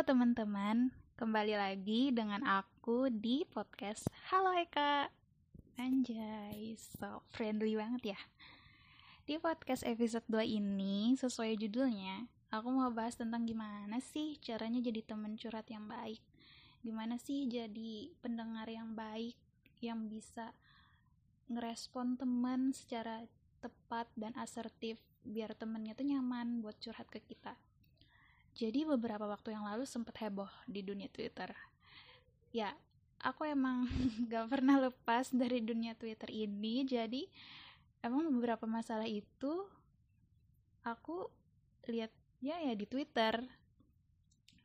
Teman-teman, kembali lagi dengan aku di podcast. Halo Eka. Anjay, so friendly banget ya. Di podcast episode 2 ini, sesuai judulnya Aku mau bahas tentang gimana sih caranya jadi teman curhat yang baik? Gimana sih jadi pendengar yang baik Yang bisa ngerespon teman secara tepat dan asertif Biar temennya tuh nyaman buat curhat ke kita jadi beberapa waktu yang lalu sempat heboh di dunia Twitter. Ya, aku emang gak pernah lepas dari dunia Twitter ini, jadi emang beberapa masalah itu aku lihat ya ya di Twitter.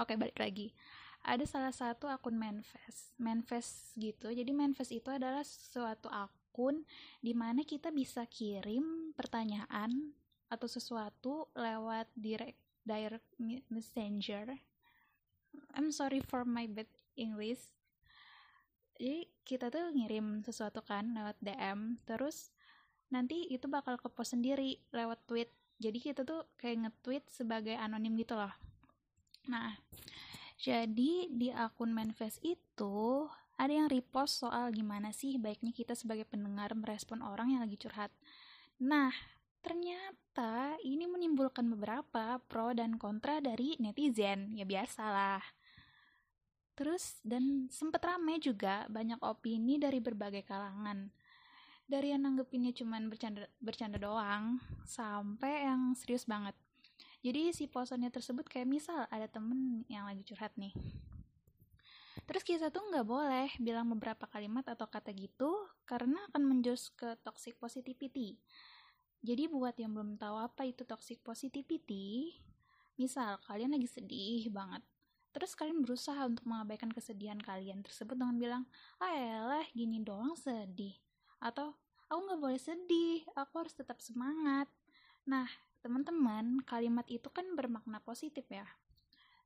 Oke, balik lagi. Ada salah satu akun Manfest. Manfest gitu. Jadi Manfest itu adalah suatu akun di mana kita bisa kirim pertanyaan atau sesuatu lewat direct direct messenger. I'm sorry for my bad English. Jadi kita tuh ngirim sesuatu kan lewat DM terus nanti itu bakal ke post sendiri lewat tweet. Jadi kita tuh kayak nge-tweet sebagai anonim gitu loh. Nah jadi di akun manifest itu ada yang repost soal gimana sih baiknya kita sebagai pendengar merespon orang yang lagi curhat. Nah Ternyata ini menimbulkan beberapa pro dan kontra dari netizen, ya biasalah. Terus dan sempet rame juga banyak opini dari berbagai kalangan. Dari yang nanggepinnya cuman bercanda bercanda doang sampai yang serius banget. Jadi si posannya tersebut kayak misal ada temen yang lagi curhat nih. Terus kita tuh nggak boleh bilang beberapa kalimat atau kata gitu karena akan menjus ke toxic positivity jadi buat yang belum tahu apa itu toxic positivity, misal kalian lagi sedih banget, terus kalian berusaha untuk mengabaikan kesedihan kalian tersebut dengan bilang, ah elah gini doang sedih, atau aku nggak boleh sedih, aku harus tetap semangat. Nah, teman-teman, kalimat itu kan bermakna positif ya.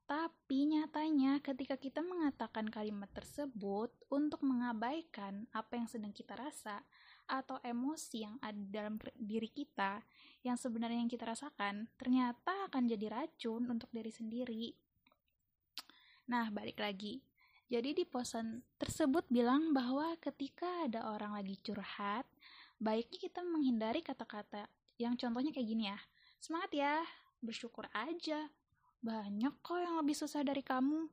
Tapi nyatanya ketika kita mengatakan kalimat tersebut untuk mengabaikan apa yang sedang kita rasa, atau emosi yang ada dalam diri kita yang sebenarnya yang kita rasakan ternyata akan jadi racun untuk diri sendiri. Nah, balik lagi. Jadi di posan tersebut bilang bahwa ketika ada orang lagi curhat, baiknya kita menghindari kata-kata yang contohnya kayak gini ya. Semangat ya, bersyukur aja. Banyak kok yang lebih susah dari kamu.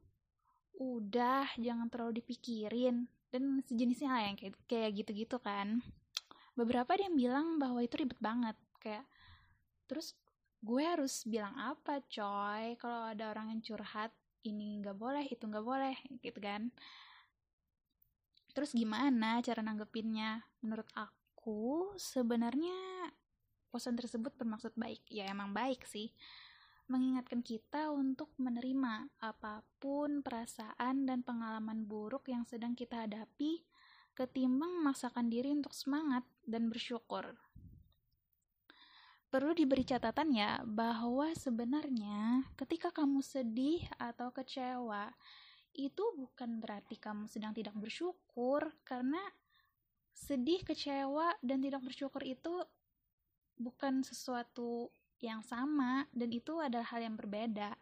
Udah, jangan terlalu dipikirin. Dan sejenisnya lah yang kayak, kayak gitu-gitu kan beberapa ada yang bilang bahwa itu ribet banget kayak terus gue harus bilang apa coy? Kalau ada orang yang curhat ini nggak boleh itu nggak boleh gitu kan. Terus gimana cara nanggepinnya? Menurut aku sebenarnya posan tersebut bermaksud baik. Ya emang baik sih. Mengingatkan kita untuk menerima apa pun perasaan dan pengalaman buruk yang sedang kita hadapi ketimbang memaksakan diri untuk semangat dan bersyukur. Perlu diberi catatan ya bahwa sebenarnya ketika kamu sedih atau kecewa itu bukan berarti kamu sedang tidak bersyukur karena sedih, kecewa dan tidak bersyukur itu bukan sesuatu yang sama dan itu adalah hal yang berbeda.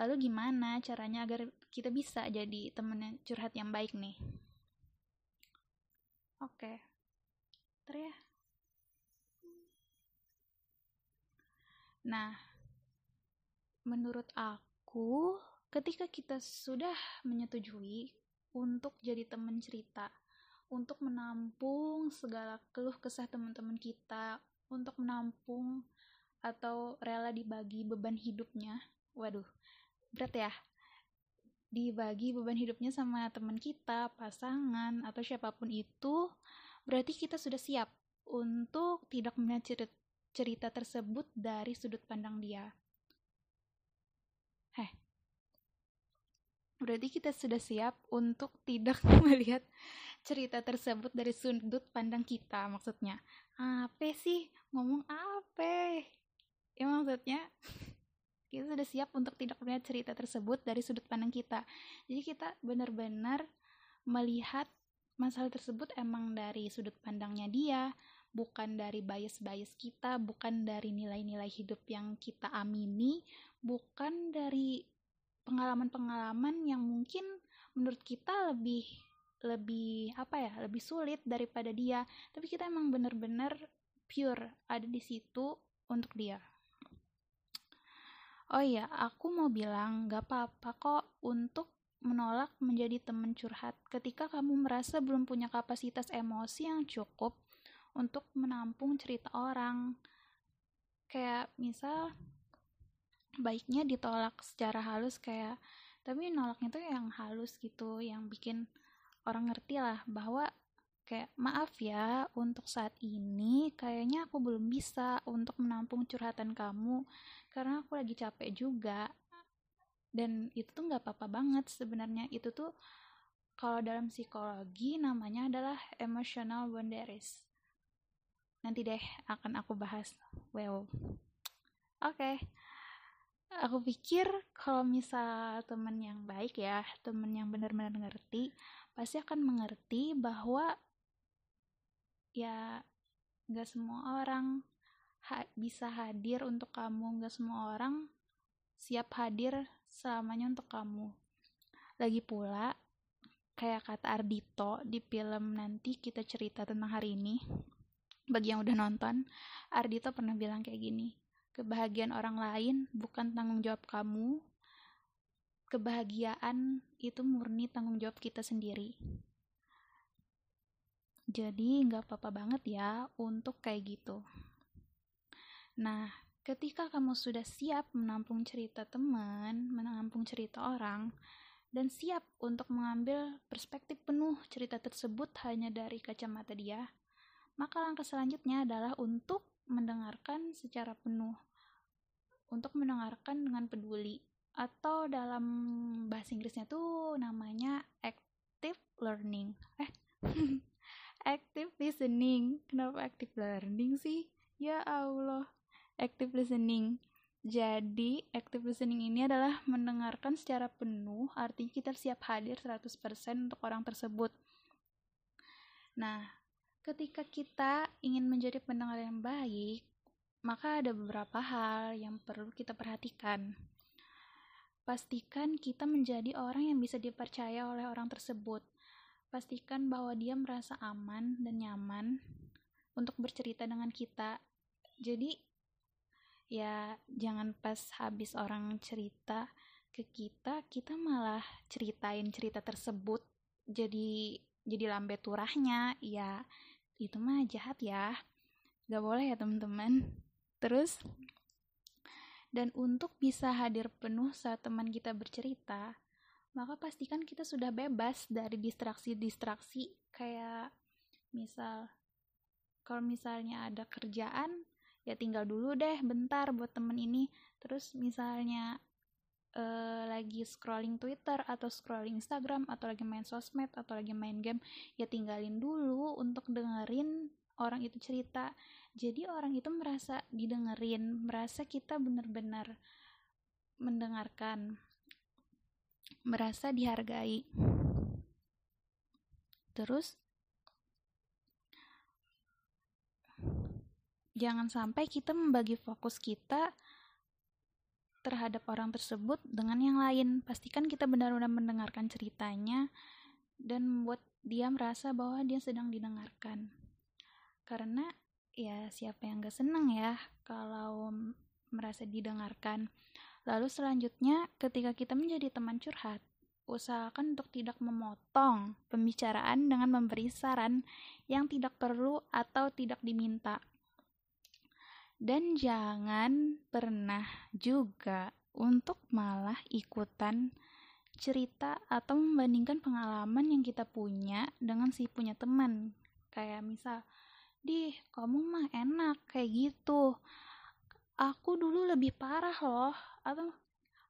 Lalu gimana caranya agar kita bisa jadi temen curhat yang baik nih? Oke. Okay. ya. Nah, menurut aku, ketika kita sudah menyetujui untuk jadi teman cerita, untuk menampung segala keluh kesah teman-teman kita, untuk menampung atau rela dibagi beban hidupnya, waduh, berat ya dibagi beban hidupnya sama teman kita, pasangan, atau siapa pun itu, berarti kita sudah siap untuk tidak melihat cerita tersebut dari sudut pandang dia. Heh. Berarti kita sudah siap untuk tidak melihat cerita tersebut dari sudut pandang kita, maksudnya. Apa sih? Ngomong apa? Ya maksudnya kita sudah siap untuk tidak melihat cerita tersebut dari sudut pandang kita. Jadi kita benar-benar melihat masalah tersebut emang dari sudut pandangnya dia bukan dari bias-bias kita bukan dari nilai-nilai hidup yang kita amini bukan dari pengalaman-pengalaman yang mungkin menurut kita lebih lebih apa ya lebih sulit daripada dia. Tapi kita emang bener-bener pure ada di situ untuk dia oh iya aku mau bilang gak apa-apa kok untuk menolak menjadi teman curhat ketika kamu merasa belum punya kapasitas emosi yang cukup untuk menampung cerita orang. Kayak misal baiknya ditolak secara halus kayak tapi nolaknya tuh yang halus gitu yang bikin orang ngerti lah bahwa kayak maaf ya untuk saat ini kayaknya aku belum bisa untuk menampung curhatan kamu karena aku lagi capek juga. Dan itu tuh nggak apa-apa banget sebenarnya. Itu tuh kalau dalam psikologi namanya adalah emotional boundaries. Nanti deh akan aku bahas. Wow. Oke. Okay. aku pikir kalau misal temen yang baik ya temen yang benar-benar ngerti pasti akan mengerti bahwa ya gak semua orang ha bisa hadir untuk kamu. Gak semua orang siap hadir selamanya untuk kamu. Lagi pula kayak kata Ardito di film nanti kita cerita tentang hari ini bagi yang udah nonton Ardito pernah bilang kayak gini kebahagiaan orang lain bukan tanggung jawab kamu. Kebahagiaan itu murni tanggung jawab kita sendiri. Jadi nggak apa-apa banget ya untuk kayak gitu. Nah, ketika kamu sudah siap menampung cerita teman, menampung cerita orang, dan siap untuk mengambil perspektif penuh cerita tersebut hanya dari kacamata dia, maka langkah selanjutnya adalah untuk mendengarkan secara penuh, untuk mendengarkan dengan peduli, atau dalam bahasa Inggrisnya tuh namanya active learning. Eh, active listening. Kenapa active learning sih? Ya Allah, active listening. Jadi, active listening ini adalah mendengarkan secara penuh, artinya kita siap hadir 100% untuk orang tersebut. Nah, ketika kita ingin menjadi pendengar yang baik, maka ada beberapa hal yang perlu kita perhatikan. Pastikan kita menjadi orang yang bisa dipercaya oleh orang tersebut. Pastikan bahwa dia merasa aman dan nyaman untuk bercerita dengan kita. Jadi, ya jangan pas habis orang cerita ke kita, kita malah ceritain cerita tersebut jadi jadi lambe turahnya. Ya, itu mah jahat ya. Gak boleh ya teman-teman. Terus dan untuk bisa hadir penuh saat teman kita bercerita, maka pastikan kita sudah bebas dari distraksi-distraksi kayak misal kalau misalnya ada kerjaan ya tinggal dulu deh bentar buat temen ini. Terus misalnya uh, lagi scrolling Twitter atau scrolling Instagram atau lagi main sosmed atau lagi main game ya tinggalin dulu untuk dengerin orang itu cerita. Jadi orang itu merasa didengerin merasa kita benar-benar mendengarkan merasa dihargai. Terus jangan sampai kita membagi fokus kita terhadap orang tersebut dengan yang lain. Pastikan kita benar-benar mendengarkan ceritanya dan membuat dia merasa bahwa dia sedang didengarkan. Karena ya siapa yang gak seneng ya kalau merasa didengarkan. Lalu selanjutnya, ketika kita menjadi teman curhat, usahakan untuk tidak memotong pembicaraan dengan memberi saran yang tidak perlu atau tidak diminta. Dan jangan pernah juga untuk malah ikutan cerita atau membandingkan pengalaman yang kita punya dengan si punya teman. Kayak misal, Dih, kamu mah enak kayak gitu. Aku dulu lebih parah loh. Atau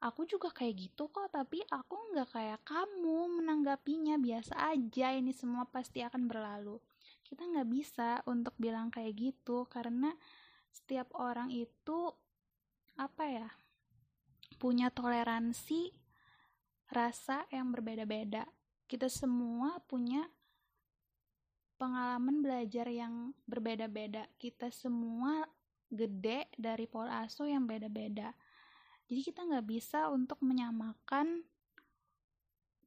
aku juga kayak gitu kok, tapi aku nggak kayak kamu menanggapinya biasa aja. Ini semua pasti akan berlalu. Kita nggak bisa untuk bilang kayak gitu karena setiap orang itu apa ya punya toleransi rasa yang berbeda-beda. Kita semua punya pengalaman belajar yang berbeda-beda. Kita semua gede dari pola asuh yang beda-beda. Jadi kita nggak bisa untuk menyamakan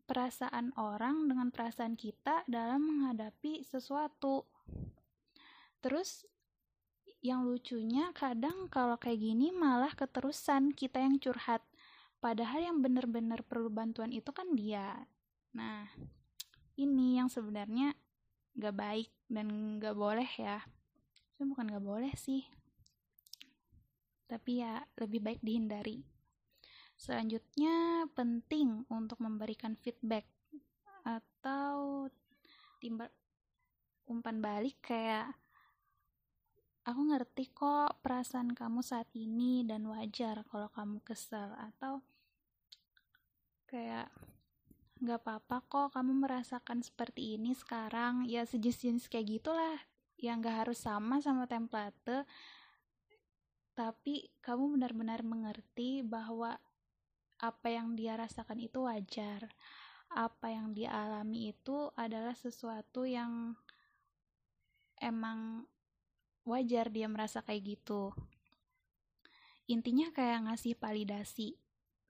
perasaan orang dengan perasaan kita dalam menghadapi sesuatu. Terus yang lucunya kadang kalau kayak gini malah keterusan kita yang curhat. Padahal yang benar-benar perlu bantuan itu kan dia. Nah, ini yang sebenarnya gak baik dan gak boleh ya. Itu bukan gak boleh sih. Tapi ya lebih baik dihindari. Selanjutnya, penting untuk memberikan feedback atau timbal umpan balik kayak aku ngerti kok perasaan kamu saat ini dan wajar kalau kamu kesel atau kayak nggak apa-apa kok kamu merasakan seperti ini sekarang. Ya sejenis-jenis kayak gitulah. Yang nggak harus sama sama template tapi kamu benar-benar mengerti bahwa apa yang dia rasakan itu wajar. Apa yang dia alami itu adalah sesuatu yang emang wajar dia merasa kayak gitu. Intinya kayak ngasih validasi.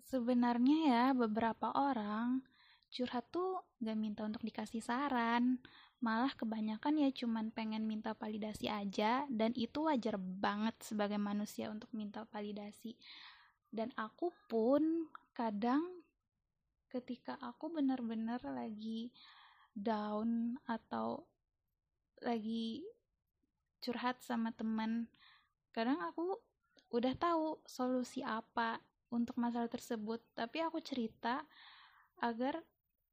Sebenarnya ya beberapa orang curhat tuh gak minta untuk dikasih saran, malah kebanyakan ya cuman pengen minta validasi aja dan itu wajar banget sebagai manusia untuk minta validasi. Dan aku pun kadang ketika aku benar-benar lagi down atau lagi curhat sama teman kadang aku udah tahu solusi apa untuk masalah tersebut. Tapi aku cerita agar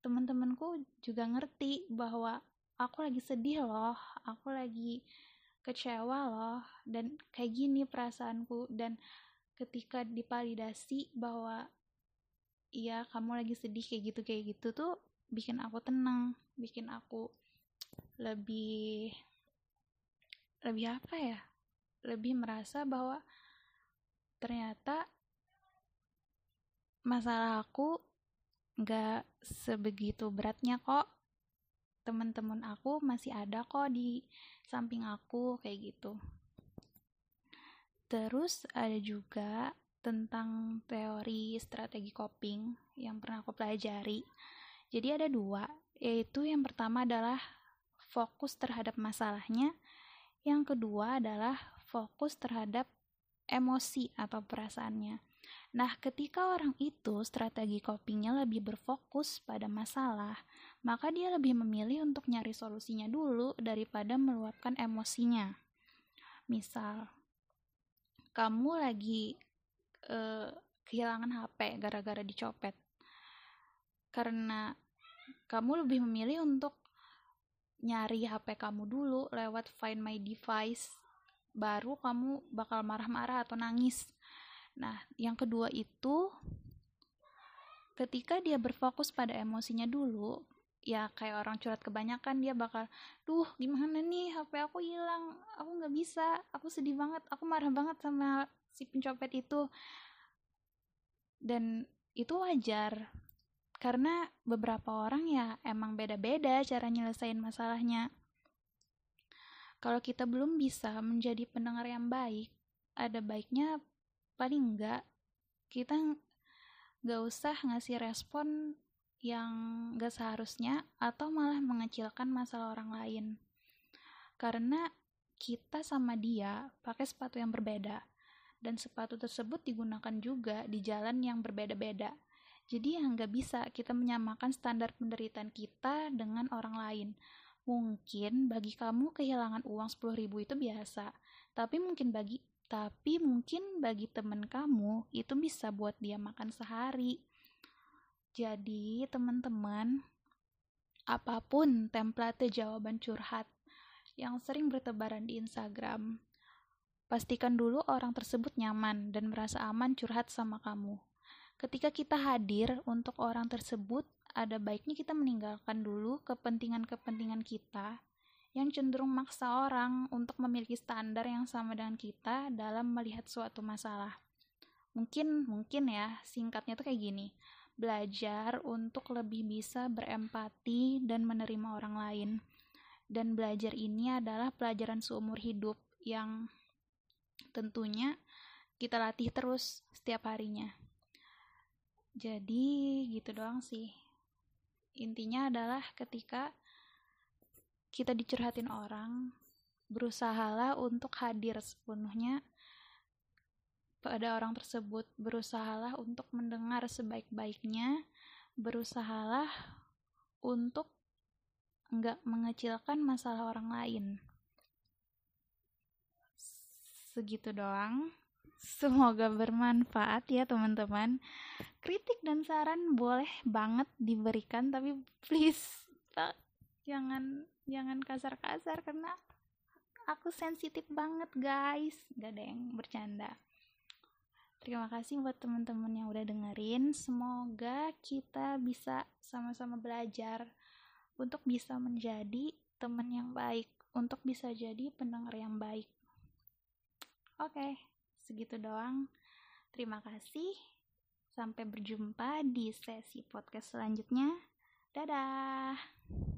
teman-temanku juga ngerti bahwa aku lagi sedih loh aku lagi kecewa loh dan kayak gini perasaanku. Dan ketika dipalidasi bahwa iya kamu lagi sedih kayak gitu kayak gitu tuh bikin aku tenang bikin aku lebih lebih apa ya lebih merasa bahwa ternyata masalah aku nggak sebegitu beratnya kok teman-teman aku masih ada kok di samping aku kayak gitu Terus ada juga tentang teori strategi coping yang pernah aku pelajari. Jadi ada dua, yaitu yang pertama adalah fokus terhadap masalahnya, yang kedua adalah fokus terhadap emosi atau perasaannya. Nah, ketika orang itu strategi copingnya lebih berfokus pada masalah, maka dia lebih memilih untuk nyari solusinya dulu daripada meluapkan emosinya. Misal, kamu lagi uh, kehilangan HP gara-gara dicopet karena kamu lebih memilih untuk nyari HP kamu dulu lewat Find My Device baru kamu bakal marah-marah atau nangis nah yang kedua itu ketika dia berfokus pada emosinya dulu ya kayak orang curhat kebanyakan dia bakal duh gimana nih? HP aku hilang. Aku nggak bisa. Aku sedih banget. Aku marah banget sama si pencopet itu. Dan itu wajar. Karena beberapa orang ya emang beda-beda cara nyelesain masalahnya. Kalau kita belum bisa menjadi pendengar yang baik ada baiknya paling enggak kita nggak usah ngasih respon yang gak seharusnya atau malah mengecilkan masalah orang lain. Karena kita sama dia pakai sepatu yang berbeda dan sepatu tersebut digunakan juga di jalan yang berbeda-beda. Jadi yang gak bisa kita menyamakan standar penderitaan kita dengan orang lain. Mungkin bagi kamu kehilangan uang 10 ribu itu biasa, tapi mungkin bagi tapi mungkin bagi teman kamu itu bisa buat dia makan sehari jadi, teman-teman, apa pun template jawaban curhat yang sering bertebaran di Instagram, pastikan dulu orang tersebut nyaman dan merasa aman curhat sama kamu. Ketika kita hadir untuk orang tersebut, ada baiknya kita meninggalkan dulu kepentingan-kepentingan kita yang cenderung maksa orang untuk memiliki standar yang sama dengan kita dalam melihat suatu masalah. Mungkin, mungkin ya, singkatnya tuh kayak gini belajar untuk lebih bisa berempati dan menerima orang lain. Dan belajar ini adalah pelajaran seumur hidup yang tentunya kita latih terus setiap harinya. jadi gitu doang sih intinya adalah ketika kita dicurhatin orang berusahalah untuk hadir sepenuhnya pada orang tersebut berusahalah untuk mendengar sebaik-baiknya. Berusahalah untuk nggak mengecilkan masalah orang lain. Segitu doang. Semoga bermanfaat ya teman-teman. Kritik dan saran boleh banget diberikan tapi please pak jangan jangan kasar-kasar karena aku sensitif banget guys. Gak ada yang bercanda terima kasih buat teman-teman yang udah dengerin. Semoga kita bisa sama-sama belajar untuk bisa menjadi teman yang baik untuk bisa jadi pendengar yang baik. Oke okay, segitu doang. Terima kasih. Sampai berjumpa di sesi podcast selanjutnya. Dadah